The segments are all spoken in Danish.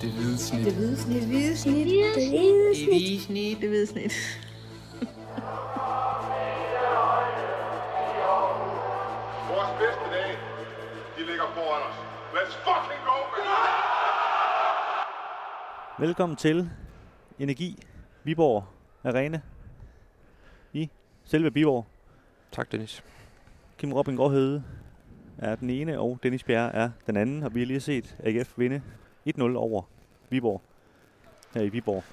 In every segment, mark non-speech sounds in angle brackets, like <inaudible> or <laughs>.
Det hvide snit. Det hvide snit. Det hvide snit. Det hvide Det hvide snit. Det hvide snit. <laughs> Vores bedste dage, de ligger foran os. Let's fucking go, man! Velkommen til Energi Viborg Arena i selve Viborg. Tak, Dennis. Kim Robin Gråhede er den ene, og Dennis Bjerre er den anden. Og vi har lige set AGF vinde 1-0 over Viborg her i Viborg.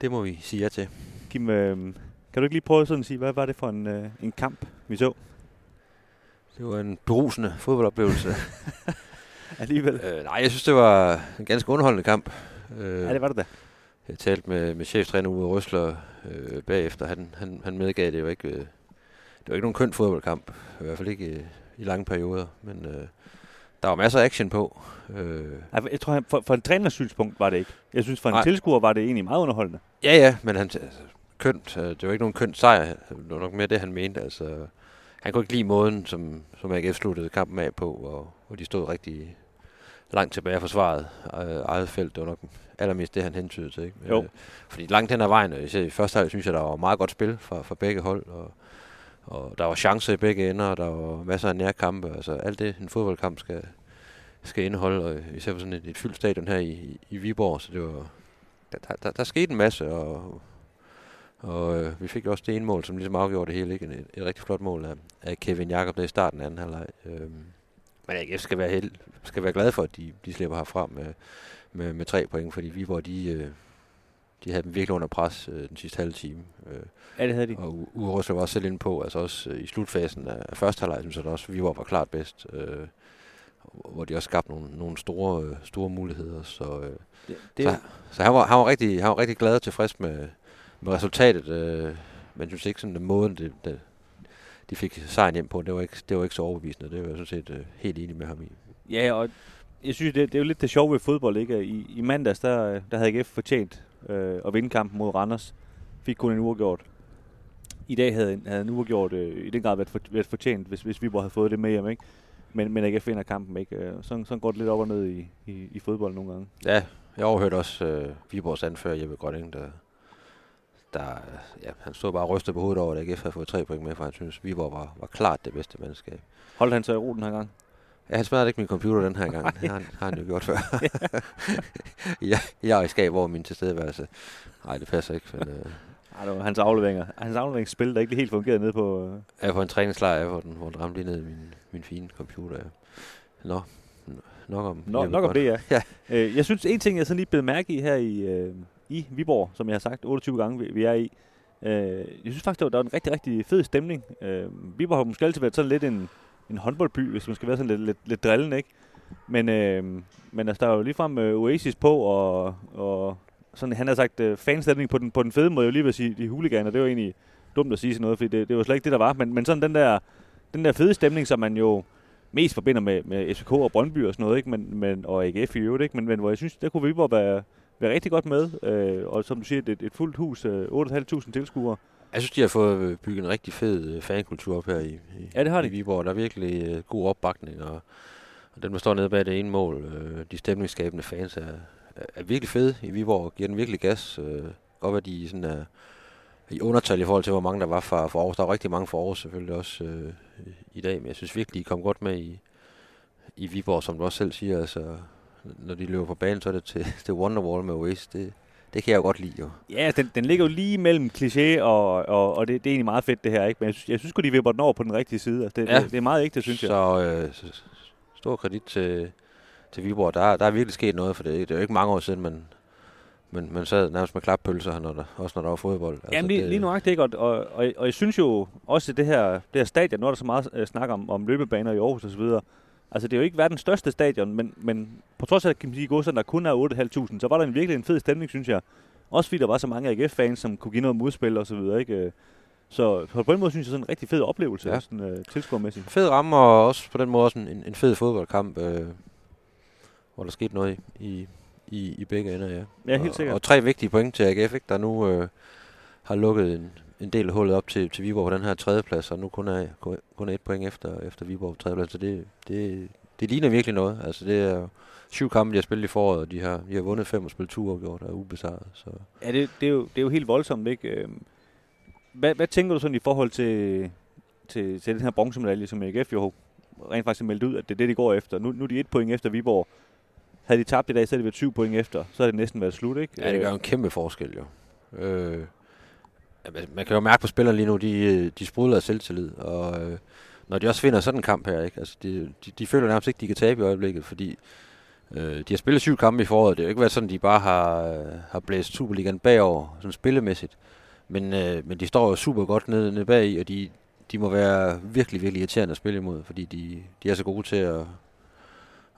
Det må vi sige ja til. Kim, øh, kan du ikke lige prøve sådan at sige, hvad var det for en, øh, en kamp, vi så Det var en berusende fodboldoplevelse. <laughs> alligevel? øh, nej, jeg synes, det var en ganske underholdende kamp. Øh, Ja, det var det da. Jeg talte med, med cheftræner Uwe Røsler øh, bagefter. Han, han, han medgav, det var ikke, øh, det var ikke nogen køn fodboldkamp. I hvert fald ikke øh, i lange perioder. Men øh, der var masser af action på. Øh, Jeg tror, han- for, for en træners synspunkt var det ikke. Jeg synes, for en Nej. tilskuer var det egentlig meget underholdende. ja, ja, men han, altså, kønt, øh, det var ikke nogen kønt sejr. Det var nok mere det, han mente. Altså, han kunne ikke lide måden, som, som AGF sluttede kampen af på, og, hvor de stod rigtig langt tilbage og forsvaret øh, eget felt. Det var nok allermest det, han hentydede til. Ikke? Jo. Øh, fordi langt hen ad vejen, og især i første halvdel, synes jeg, der var meget godt spil fra, fra begge hold, og, og der var chancer i begge ender, og der var masser af nærkampe. Altså alt det, en fodboldkamp skal, skal indeholde, og især på sådan et, et fyldt stadion her i, i Viborg, så det var, der, der, der, der skete en masse, og, og øh, vi fik også det ene mål, som ligesom afgjorde det hele, ikke? Et, et rigtig flot mål af, af Kevin Jakob der i starten af anden halvleg. Øhm, men AGF skal være, held, skal være glade for, at de, de slipper herfra med, med, med tre point, fordi Viborg, de, øh, de havde dem virkelig under pres øh, den sidste halve time. Øh, Ja, det havde de. og Røsler var også selv inde på, altså også øh, i slutfasen af første halvleg, synes jeg også, Viborg var klart bedst. Øh, hvor de også skabte nogle, nogle store, øh, store muligheder. Så, øh, Det, det, så, så han, var, han, var rigtig, han var rigtig glad og tilfreds med, med resultatet. Øh, men synes ikke sådan, at måden, det, det, de fik sejren hjem på, det var ikke, det var ikke så overbevisende. Det var jeg sådan set øh, helt enig med ham i. Ja, og jeg synes, det, det er jo lidt det sjove ved fodbold, ikke? I, i mandags, der, der havde AGF fortjent øh, at vinde kampen mod Randers. Fik kun en uafgjort. I dag havde, havde en uafgjort øh, i den grad været, for, været fortjent, hvis, hvis Viborg havde fået det med hjem, ikke? Men, men AGF vinder kampen, ikke? Øh, Sådan, sådan går det lidt op og ned i, i, i fodbold nogle gange. Ja, jeg overhørte også øh, Viborgs anfører Jeppe Grønning, der, der ja, han stod bare og rystede på hovedet over, at AGF havde fået tre point med, for han synes, Viborg var, var klart det bedste mandskab. Holdt han så i ro den her gang? Ja, han smadrede ikke min computer den her gang. <laughs> Det har han, har han jo gjort før. <laughs> <laughs> jeg, jeg er i skab over min tilstedeværelse. Nej, det passer ikke. Men, øh, Ej, det var hans afleveringer. Hans afleveringsspil, der ikke lige helt fungerede nede på... Øh. er på en træningslejr, hvor den, hvor den ramte lige ned i min, min fine computer. Ja. Nå, nok om Nå, nok om det, ja. <laughs> Ja. Øh, jeg synes, en ting, jeg sådan lige blev mærke i her i, øh, i Viborg, som jeg har sagt 28 gange, vi, vi er i. Øh, jeg synes faktisk, der var, der var en rigtig, rigtig fed stemning. Øh, Viborg har måske altid været sådan lidt en, en håndboldby, hvis man skal være sådan lidt, lidt, lidt drillende, ikke? Men, øh, men altså, der er jo ligefrem øh, Oasis på, og, og sådan, han har sagt øh, fanstemning på den, på den fede måde, jeg vil lige vil sige, de huliganer, det var egentlig dumt at sige sådan noget, fordi det, det var slet ikke det, der var. Men, men sådan den der, den der fede stemning, som man jo mest forbinder med, med FCK og Brøndby og sådan noget, ikke? Men, men, og AGF i øvrigt, ikke? Men, men hvor jeg synes, der kunne Viborg være, være rigtig godt med. Øh, og som du siger, et, et fuldt hus, øh, 8.500 tilskuere. Jeg synes, de har fået øh, bygget en rigtig fed øh, fankultur op her i, i, Ja, det har de. i Viborg. Der er virkelig øh, god opbakning, og, og dem, der står nede bag det ene mål, øh, de stemningsskabende fans, er, er, er virkelig fede i Viborg, og giver den virkelig gas. Øh, godt, at de sådan er i undertal i forhold til, hvor mange der var fra, fra Aarhus. Der var rigtig mange fra Aarhus selvfølgelig også øh, i dag, men jeg synes virkelig, de kom godt med i, i Viborg, som du også selv siger. Altså, når de løber på banen, så er det til, <laughs> til Wonderwall med Oasis. Det, det kan jeg jo godt lide, jo. Ja, den, den ligger jo lige mellem kliché, og, og, og det, det er egentlig meget fedt det her, ikke? Men jeg synes, jeg synes godt, de vipper den over på den rigtige side. Altså, det, Ja. det, det, er meget ægte, synes jeg. Så, øh, så stor kredit til, til Viborg. Der, der er virkelig sket noget, for det, det er jo ikke mange år siden, man, man, man sad nærmest med klappølser, når der, også når der var fodbold. Altså, Jamen lige, det, lige nuagtigt, ikke? Og, og, og, og jeg synes jo også, at det her, det her stadion, nu er der så meget øh, snak om, om løbebaner i Aarhus videre. Altså, det er jo ikke verdens største stadion, men, men på trods af, at kan man sige, godsen, der kun er 8.500, så var der en virkelig en fed stemning, synes jeg. Også fordi der var så mange AGF-fans, som kunne give noget modspil og så videre, ikke? Øh, Så på den måde synes jeg sådan en rigtig fed oplevelse. Ja. sådan øh, tilskuermæssigt. Fed ramme, og også på den måde også en, en fed fodboldkamp, øh, hvor der skete noget i, i, i begge ender, ja. Ja, helt og, sikkert. Og tre vigtige point til AGF, ikke? der nu øh, har lukket en, en del af hullet op til, til Viborg på den her tredjeplads, og nu kun er, kun er et point efter, efter Viborg på tredjeplads, så det, det, det ligner virkelig noget. Altså, det er syv kampe, de har spillet i foråret, og de har, de har vundet fem og spillet to opgjort og er ubesejret. Så. Ja, det, det, er jo, det er jo helt voldsomt, ikke? Øhm, Hvad, hvad tænker du sådan i forhold til, til, til den her bronzemedalje, som AGF jo rent faktisk har meldt ud, at det er det, de går efter? Nu, nu er de et point efter Viborg. Havde de tabt i dag, så havde det været syv point efter. Så havde det næsten været slut, ikke? Ja, det gør jo en kæmpe forskel, jo. Øh, man- kan jo mærke på spillerne lige nu, de, øh, de sprudler af selvtillid, og øh, når de også vinder sådan en kamp her, ikke? Altså, de, de, de føler nærmest ikke, de kan tabe i øjeblikket, fordi øh, de har spillet syv kampe i foråret. Det er jo ikke været sådan, de bare har, øh, har blæst Superligaen bagover, sådan spillemæssigt. Men, øh, men de står jo super godt nede, nede bag og de, de må være virkelig, virkelig irriterende at spille imod, fordi de, de er så gode til at,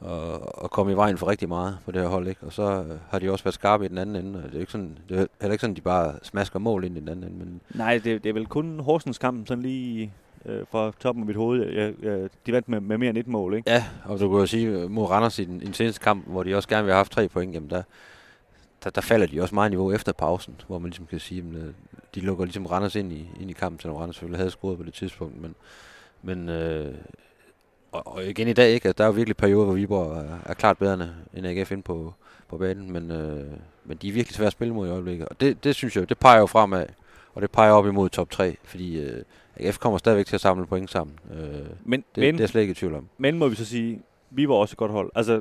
at, at komme i vejen for rigtig meget på det her hold. Ikke? Og så øh, har de også været skarpe i den anden ende. og Det er, ikke sådan, det er heller ikke sådan, at de bare smasker mål ind i den anden ende. Men Nej, det, det er vel kun Horsens kampen sådan lige øh, fra toppen af mit hoved. Jeg, jeg, de vandt med, med mere end et mål, ikke? ja, og du kan jo sige, øh, mod Randers i den, i den seneste kamp, hvor de også gerne vil have haft tre point, jamen der, der, der falder de også meget niveau efter pausen, hvor man ligesom kan sige, at de lukker ligesom Randers ind i, ind i kampen, selvom Randers selvfølgelig havde scoret på det tidspunkt. Men, men øh, og, og igen i dag, ikke? Altså, der er jo virkelig perioder, hvor Viborg er, er klart bedre end AGF ind på, på banen, men, øh, men de er virkelig svære at spille mod i øjeblikket. Og det, det synes jeg, det peger jo fremad, og det peger op imod top 3, fordi øh, AGF kommer stadigvæk til at samle point sammen. Øh, det, Men, det men, er jeg slet ikke i tvivl om. men må vi så sige, vi var også et godt hold. Altså,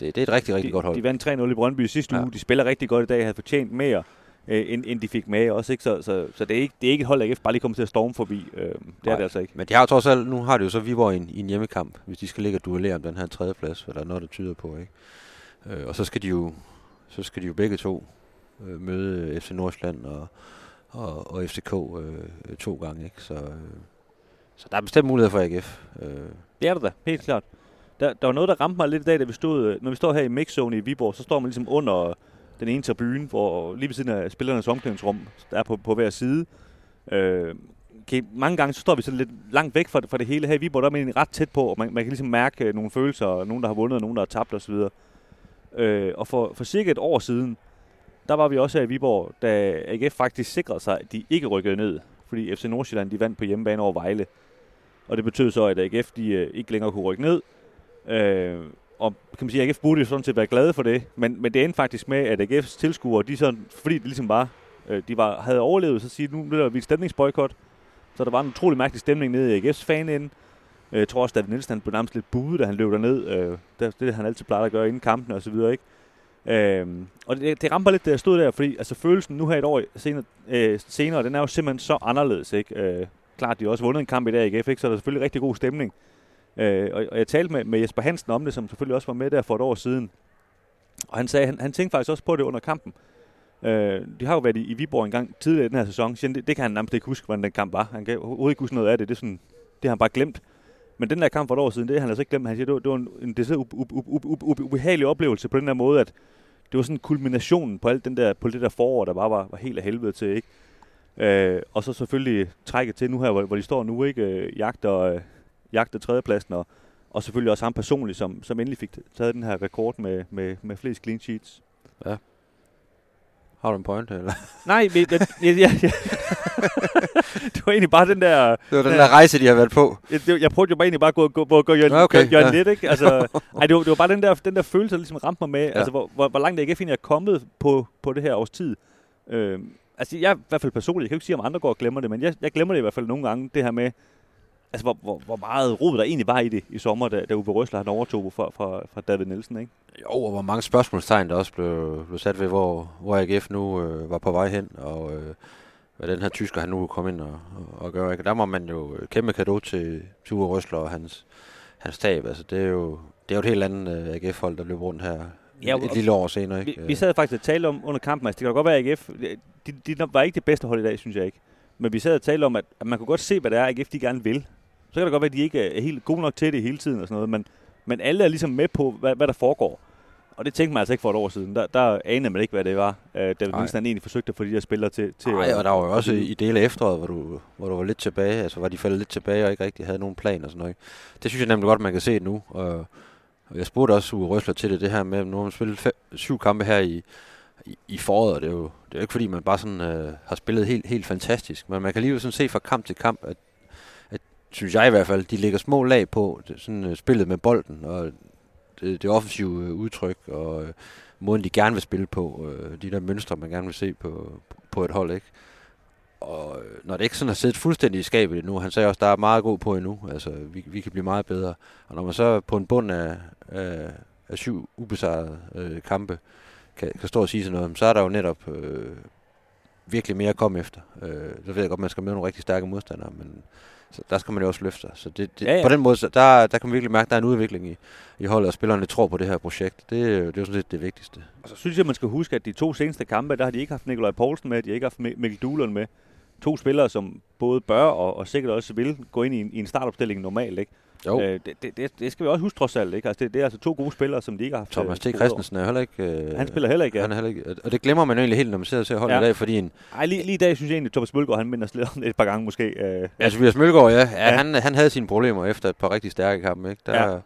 Det, det er et rigtig, rigtig de, godt hold. De vandt 3-0 i Brøndby sidste Ja. uge. De spiller rigtig godt i dag, havde fortjent mere, øh, end, end de fik med også. Ikke? Så, så, så det, er ikke, det er ikke et hold, AGF bare lige kommer til at storme forbi. Øh, det er Nej. det altså ikke. Men de har trods alt, nu har de jo så Viborg i en, i en hjemmekamp, hvis de skal ligge og duellere om den her tredje plads, hvad der er noget, der tyder på, ikke? Øh, og så skal de jo, så skal de jo begge to øh, møde øh, FC Nordsjælland og, og, og FCK øh, to gange, ikke? Så, øh, så der er bestemt mulighed for AGF. Øh, Det er det da, helt klart. Der, der var noget, der ramte mig lidt i dag, da vi stod, øh, når vi står her i mixzone i Viborg, så står man ligesom under den ene tribune, hvor lige ved siden af spillernes omklædningsrum, der er på, på hver side. Øh, okay, mange gange så står vi sådan lidt langt væk fra, fra det hele her i Viborg, der er man ret tæt på, og man, man kan ligesom mærke øh, nogle følelser, nogen der har vundet, og nogen der har tabt osv. Øh, og for, for cirka et år siden, der var vi også her i Viborg, da AGF faktisk sikrede sig, at de ikke rykkede ned, fordi FC Nordsjælland de vandt på hjemmebane over Vejle. Og det betød så, at AGF de, øh, ikke længere kunne rykke ned. Øh, og kan man sige, at AGF burde jo sådan set være glade for det, men, men det endte faktisk med, at AGF's tilskuere, de sådan, fordi det ligesom var, øh, de var, havde overlevet, så siger nu bliver vi et stemningsboykot. Så der var en utrolig mærkelig stemning nede i AGF's fanende. Øh, jeg tror også, at Nielsen han blev nærmest lidt buet, da han løb derned. Øh, det, det han altid plejer at gøre inden kampen og så videre, ikke? Øhm, og det, det ramper lidt, da jeg stod der, fordi altså, følelsen nu her et år senere, øh, senere, den er jo simpelthen så anderledes. Ikke? Øh, klart, de har også vundet en kamp i dag i AGF, ikke? så der er selvfølgelig rigtig god stemning. Øh, og, og jeg talte med, med Jesper Hansen om det, som selvfølgelig også var med der for et år siden. Og han sagde, han, han tænkte faktisk også på det under kampen. Øh, de har jo været i, i Viborg en gang tidligere i den her sæson. Det, det kan han nærmest ikke huske, hvordan den kamp var. Han kan overhovedet ikke huske noget af det. Det, er sådan, det har han bare glemt. Men den der kamp for et år siden, det har han altså ikke glemt. Han siger, det var, det var en, en ubehagelig oplevelse på den der måde, at det var sådan kulminationen på alt den der, på det der forår, der bare var, var helt af helvede til, ikke? Øh, og så selvfølgelig trækket til nu her, hvor, hvor de står nu, ikke? Øh, jagter, øh, jagter tredjepladsen, og, og selvfølgelig også ham personligt, som, som endelig fik taget den her rekord med, med, med flest clean sheets. har du en point, eller? <laughs> Nej, men, jeg, jeg, jeg, jeg, <laughs> det var egentlig bare den der... Det var den der rejse, de har været på. Jeg, jeg prøvede jo bare egentlig bare at gå, gå, gå, gå Jørgen, okay, Jørgen ja. lidt, ikke? Altså, <laughs> ej, det, var, det var bare den der, den der følelse, der ligesom ramte mig med, ja. Ja. altså, hvor, hvor, hvor langt AGF egentlig er kommet på, på det her års tid. Øh, altså, jeg i hvert fald personligt, jeg kan jo ikke sige, om andre går og glemmer det, men jeg, jeg glemmer det i hvert fald nogle gange, det her med, altså, hvor, hvor, hvor meget rod der egentlig var i det i sommer, da, da Uwe Røsler han overtog fra, fra, fra David Nielsen, ikke? Jo, og hvor mange spørgsmålstegn der også blev, blev sat ved, hvor, hvor AGF nu øh, var på vej hen, og øh, hvad den her tysker, han nu kom ind og, og, og gøre. Ikke? Der må man jo øh, kæmpe kado til Ture Røsler og hans, hans tab. Altså, det er jo, det er jo et helt andet øh, AGF-hold, der løber rundt her Ja, et, lille år senere. Vi, Ikke? vi sad faktisk og talte om under kampen, altså det kan godt være, at AGF, de, de var ikke det bedste hold i dag, synes jeg ikke. Men vi sad og talte om, at, at man kunne godt se, hvad det er, AGF de gerne vil. Så kan det godt være, at de ikke er helt gode nok til det hele tiden og sådan noget, men, men alle er ligesom med på, hvad, hvad der foregår. Og det tænkte man altså ikke for et år siden. Der, der anede man ikke, hvad det var, uh, David. Nielsen han egentlig forsøgte at få de her spillere til, til Nej, og der var jo også i dele af efteråret, hvor du, hvor du var lidt tilbage, altså var de faldet lidt tilbage og ikke rigtig havde nogen plan og sådan noget. Det synes jeg nemlig godt, man kan se nu. Og, og jeg spurgte også Uwe Røsler til det, det her med, at nu har man spillet fem, syv kampe her i, i, i foråret, og det er jo det er jo ikke fordi, man bare sådan øh, har spillet helt, helt fantastisk, men man kan lige sådan se fra kamp til kamp, at synes jeg i hvert fald, de lægger små lag på sådan, uh, spillet med bolden, og det, det offensive uh, udtryk, og uh, måden de gerne vil spille på, uh, de der mønstre, man gerne vil se på, på et hold, ikke? Og når det ikke sådan har siddet fuldstændig i skabet endnu, han sagde også, der er meget god på endnu, altså vi, vi kan blive meget bedre. Og når man så på en bund af, af, af syv ubesejrede øh, kampe kan, kan stå og sige sådan noget, så er der jo netop øh, virkelig mere at komme efter. Øh, så ved jeg godt, man skal møde nogle rigtig stærke modstandere, men så der skal man jo også løfte sig. Så det, det, ja, ja. på den måde, så der, der kan man virkelig mærke, at der er en udvikling i, i holdet, og spillerne tror på det her projekt. Det, det er jo sådan set det vigtigste. Og så synes jeg, man skal huske, at de to seneste kampe, der har de ikke haft Nikolaj Poulsen med, de har ikke haft Mikkel Duhlund med. To spillere, som både bør og, og sikkert også vil gå ind i en, i en startopstilling normalt, ikke? Jo. Øh, det, det, det, skal vi også huske trods alt, ikke? Altså, det, det er altså to gode spillere, som de ikke har haft. Thomas øh, T. Christensen er heller ikke... Øh, han spiller heller ikke, ja. Han er heller ikke, og det glemmer man jo egentlig helt, når man sidder og ser holdet ja. i dag, fordi en... Ej, lige, lige i dag synes jeg egentlig, at Thomas Mølgaard, han minder slet et par gange måske. Øh, ja, Tobias Mølgaard, ja. ja, ja. Han, han havde sine problemer efter et par rigtig stærke kampe, ikke? Der, ja.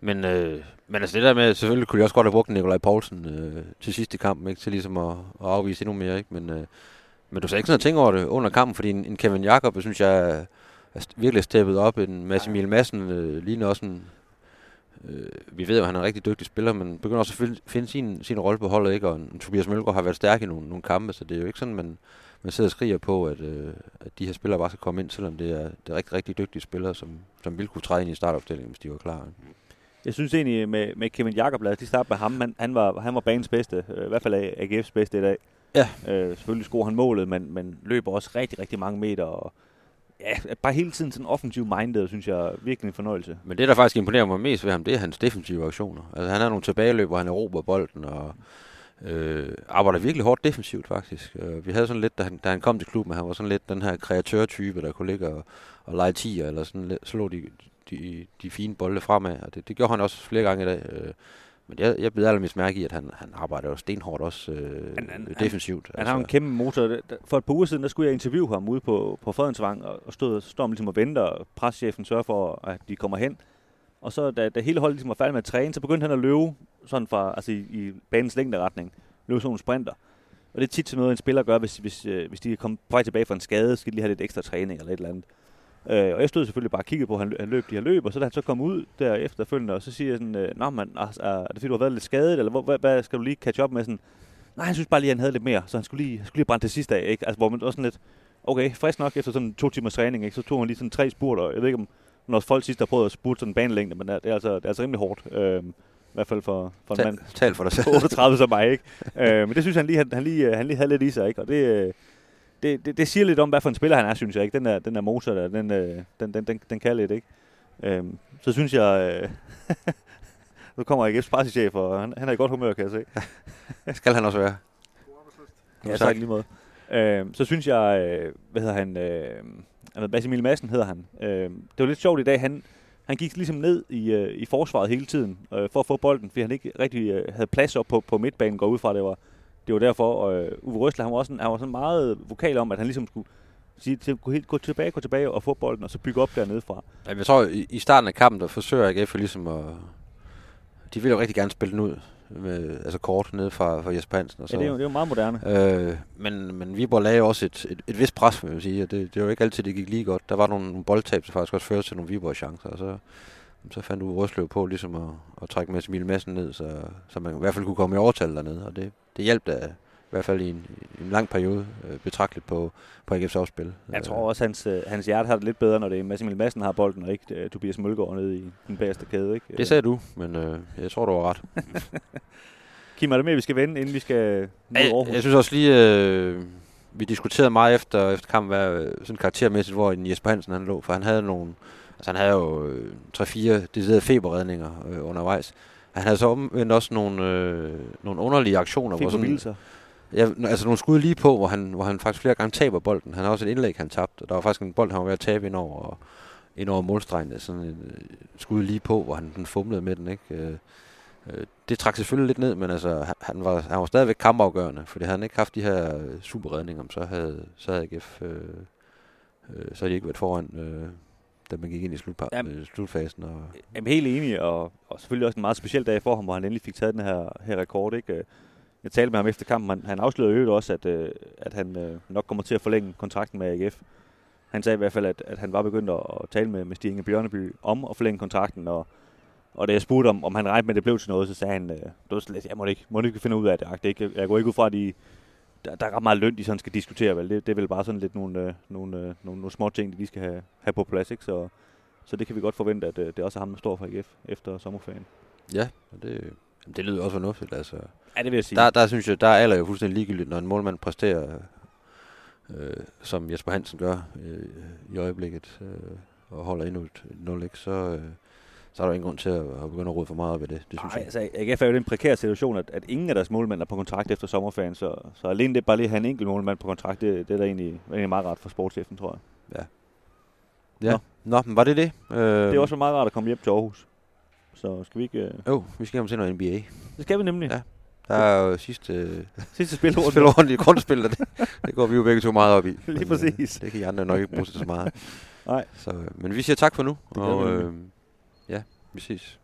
Men, øh, men altså det der med, selvfølgelig kunne de også godt have brugt Nikolaj Poulsen øh, til sidste kamp, ikke? Til ligesom at, at afvise endnu mere, ikke? Men, øh, men du skal ikke sådan at tænke over det under kampen, fordi en, en Kevin Jakob, synes jeg, er virkelig steppet op. En Mads Emil Madsen øh, ligner også en... Øh, vi ved jo, at han er en rigtig dygtig spiller, men begynder også at finde sin, sin rolle på holdet, ikke? Og en, Tobias Mølgaard har været stærk i nogle, nogle kampe, så det er jo ikke sådan, man, man sidder og skriger på, at, øh, at de her spillere bare skal komme ind, selvom det er, det er rigtig, rigtig dygtige spillere, som, som vil kunne træde ind i startopstillingen, hvis de var klar. Jeg synes egentlig med, med Kevin Jakob, lad os lige starte med ham. Han, han, var, han var banens bedste, øh, i hvert fald AGF's bedste i dag. Ja. Øh, selvfølgelig scorer han målet, men, men løber også rigtig, rigtig mange meter. Og, ja, bare hele tiden sådan offensiv minded, synes jeg er virkelig en fornøjelse. Men det, der faktisk imponerer mig mest ved ham, det er hans defensive aktioner. Altså han har nogle tilbageløb, hvor han erobrer bolden og øh, arbejder virkelig hårdt defensivt faktisk. Øh, vi havde sådan lidt, da han, da han kom til klubben, han var sådan lidt den her kreatørtype, der kunne ligge og, og lege tiger, eller sådan slå de, de, de fine bolde fremad. Og det, det gjorde han også flere gange i dag. Øh, men jeg, jeg blev allermest mærke i, at han, han arbejder jo stenhårdt også øh, han, han, defensivt. Han, altså. har en kæmpe motor. For et par uger siden, der skulle jeg interviewe ham ude på, på Fredensvang, og, og stod, står ligesom og venter, og preschefen sørger for, at de kommer hen. Og så da, da hele holdet ligesom var færdig med at træne, så begyndte han at løbe sådan fra, altså i, i banens længderetning. Løbe sådan nogle sprinter. Og det er tit sådan noget, en spiller gør, hvis, hvis, øh, hvis de kommer på vej tilbage fra en skade, skal de lige have lidt ekstra træning eller et eller andet. Øh, og jeg stod selvfølgelig bare og kiggede på, at han, han løb de her løb, og så da han så kom ud der efterfølgende, og så siger jeg sådan, øh, Nå, man, er, er, det fordi, du har været lidt skadet, eller hvor, hvad, hvad, skal du lige catch up med? Sådan, Nej, han synes bare lige, at han havde lidt mere, så han skulle lige, han skulle lige brænde det sidste af, ikke? Altså, hvor man også sådan lidt, okay, frisk nok efter sådan to timers træning, ikke? så tog han lige sådan tre spurter. Jeg ved ikke, om når folk sidst har prøvet at spurte sådan en banelængde, men det er, altså, det er altså rimelig hårdt. Øh, i hvert fald for, for en mand tal for dig selv. 38 som mig, ikke? øh, men det synes han lige, han, han, lige, han lige havde lidt i sig, ikke? Og det, det, det, det siger lidt om, hvad for en spiller han er, synes jeg. ikke. Den der, den der motor der, den, øh, den, den, den, den kan lidt, ikke? Øhm, så synes jeg... Øh, <laughs> nu kommer AGF's pressechef, og han, han er i godt humør, kan jeg se. Skal han også være. <laughs> Ja, tak lige måde. Øhm, så synes jeg, øh, hvad hedder han, øh, Basimil Madsen hedder han. Øh, det var lidt sjovt i dag, han, han gik ligesom ned i, øh, i forsvaret hele tiden øh, for at få bolden, fordi han ikke rigtig øh, havde plads op på, på midtbanen, går ud fra, det var det var derfor, og øh, Uwe Røsler, han var, også, han var sådan meget vokal om, at han ligesom skulle sige, til, gå, helt, gå tilbage, gå tilbage og få bolden, og så bygge op dernede fra. Ja, jeg tror, i, i starten af kampen, der forsøger AGF ligesom at... De vil jo rigtig gerne spille den ud, med, altså kort ned fra, fra Jesper Hansen. Og så. Ja, det er, jo, det er jo meget moderne. Øh, men, men Viborg lagde også et, et, et vist pres, vil jeg sige, og det, det var jo ikke altid, det gik lige godt. Der var nogle, nogle boldtab, som faktisk også førte til nogle Viborg-chancer, og så, så fandt du Røsløv på ligesom at, at trække med Emil Madsen ned, så, så man i hvert fald kunne komme i overtal dernede, og det, det hjalp da i hvert fald i en, en lang periode øh, betragteligt på, på AGF's afspil. Jeg tror også, hans, øh, hans hjerte har det lidt bedre, når det er Massimil Madsen har bolden, og ikke uh, Tobias Mølgaard nede i den bagerste kæde. Ikke? Det sagde du, men øh, jeg tror, du var ret. <laughs> Kim, er det med, vi skal vende, inden vi skal mod Aarhus? Jeg, jeg synes også lige, øh, vi diskuterede meget efter, efter kampen, hvad, øh, sådan karaktermæssigt, hvor Jesper Hansen han lå, for han havde nogle, altså han havde jo øh, 3-4 deciderede feberredninger øh, undervejs. Han havde så omvendt også nogle, øh, nogle underlige aktioner. Hvor sådan, Ja, altså nogle skud lige på, hvor han, hvor han faktisk flere gange taber bolden. Han har også et indlæg, han tabte. Der var faktisk en bold, han var ved at tabe ind over, og, ind over målstregen. Sådan en uh, skud lige på, hvor han, han fumlede med den. Ikke? Uh, uh, det trak selvfølgelig lidt ned, men altså, han, var, han var stadigvæk kampafgørende, fordi havde han ikke haft de her superredninger, så havde, så havde AGF, uh, uh, så havde de ikke været foran, uh, da man gik ind i slutpa- jamen, slutfasen. Og jamen, helt enig, og, og selvfølgelig også en meget speciel dag for ham, hvor han endelig fik taget den her, her rekord. Ikke? jeg talte med ham efter kampen, han, han afslørede jo også, at, øh, at han øh, nok kommer til at forlænge kontrakten med AGF. han sagde i hvert fald, at, at han var begyndt at, tale med, med Stig Inge Bjørneby om at forlænge kontrakten, og, og da jeg spurgte, om, om han regnede med, at det blev til noget, så sagde han, øh, det var jeg må ikke, må ikke finde ud af det. ikke, jeg går ikke ud fra, at de, der, der er ret meget løn, de sådan skal diskutere, vel? Det, det er vel bare sådan lidt nogle, øh, nogle, øh, nogle, nogle små ting, de skal have, have på plads, ikke? Så, så det kan vi godt forvente, at øh, det også er ham, der står for AGF efter sommerferien. Ja, det, jamen, det lyder også fornuftigt. Altså. Ja, det vil jeg sige. Der, der synes jeg, der er alder jo fuldstændig ligegyldigt, når en målmand præsterer, øh, som Jesper Hansen gør øh, i øjeblikket, øh, og holder endnu et 0 så, øh, så er der ingen grund til at, at begynde at rode for meget ved det. det synes Ej, jeg. altså, AGF er jo i den prekære situation, at, at ingen af deres målmænd er på kontrakt efter sommerferien, så, så alene det bare lige at have en enkelt målmand på kontrakt, det, det er da egentlig, egentlig meget rart for sportschefen, tror jeg. Ja. Nå. Nå, men var det det? Øh, Det er også meget rart at komme hjem til Aarhus. Så skal vi ikke... Øh... Jo, vi skal hjem til noget NBA. Det skal vi nemlig. Ja. Der er jo sidste øh, <laughs> Sidste spil ordentligt grundspil, og det, det går vi jo begge to meget op i. <laughs> Lige Men, præcis. Øh, det kan I andre nok ikke bruge til så meget. <laughs> Nej. Så, øh, men vi siger tak for nu, gør og øh, nemlig. ja, vi ses.